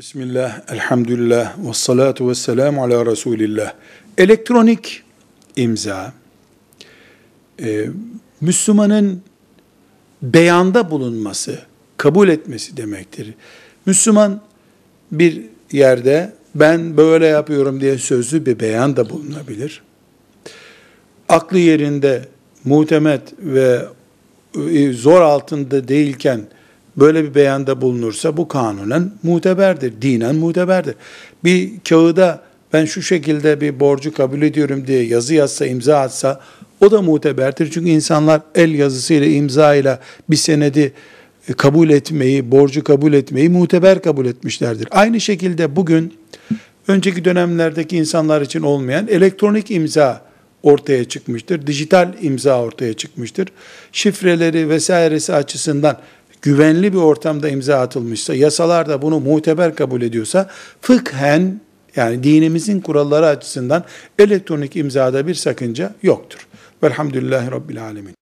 Bismillah, elhamdülillah, ve salatu ve selamu ala Resulillah. Elektronik imza, e, Müslümanın beyanda bulunması, kabul etmesi demektir. Müslüman bir yerde ben böyle yapıyorum diye sözlü bir beyan da bulunabilir. Aklı yerinde muhtemet ve e, zor altında değilken böyle bir beyanda bulunursa bu kanunen muteberdir, dinen muteberdir. Bir kağıda ben şu şekilde bir borcu kabul ediyorum diye yazı yazsa, imza atsa o da muteberdir. Çünkü insanlar el yazısıyla, imzayla bir senedi e, kabul etmeyi, borcu kabul etmeyi muteber kabul etmişlerdir. Aynı şekilde bugün önceki dönemlerdeki insanlar için olmayan elektronik imza ortaya çıkmıştır. Dijital imza ortaya çıkmıştır. Şifreleri vesairesi açısından güvenli bir ortamda imza atılmışsa, yasalar da bunu muteber kabul ediyorsa, fıkhen yani dinimizin kuralları açısından elektronik imzada bir sakınca yoktur. Velhamdülillahi Rabbil Alemin.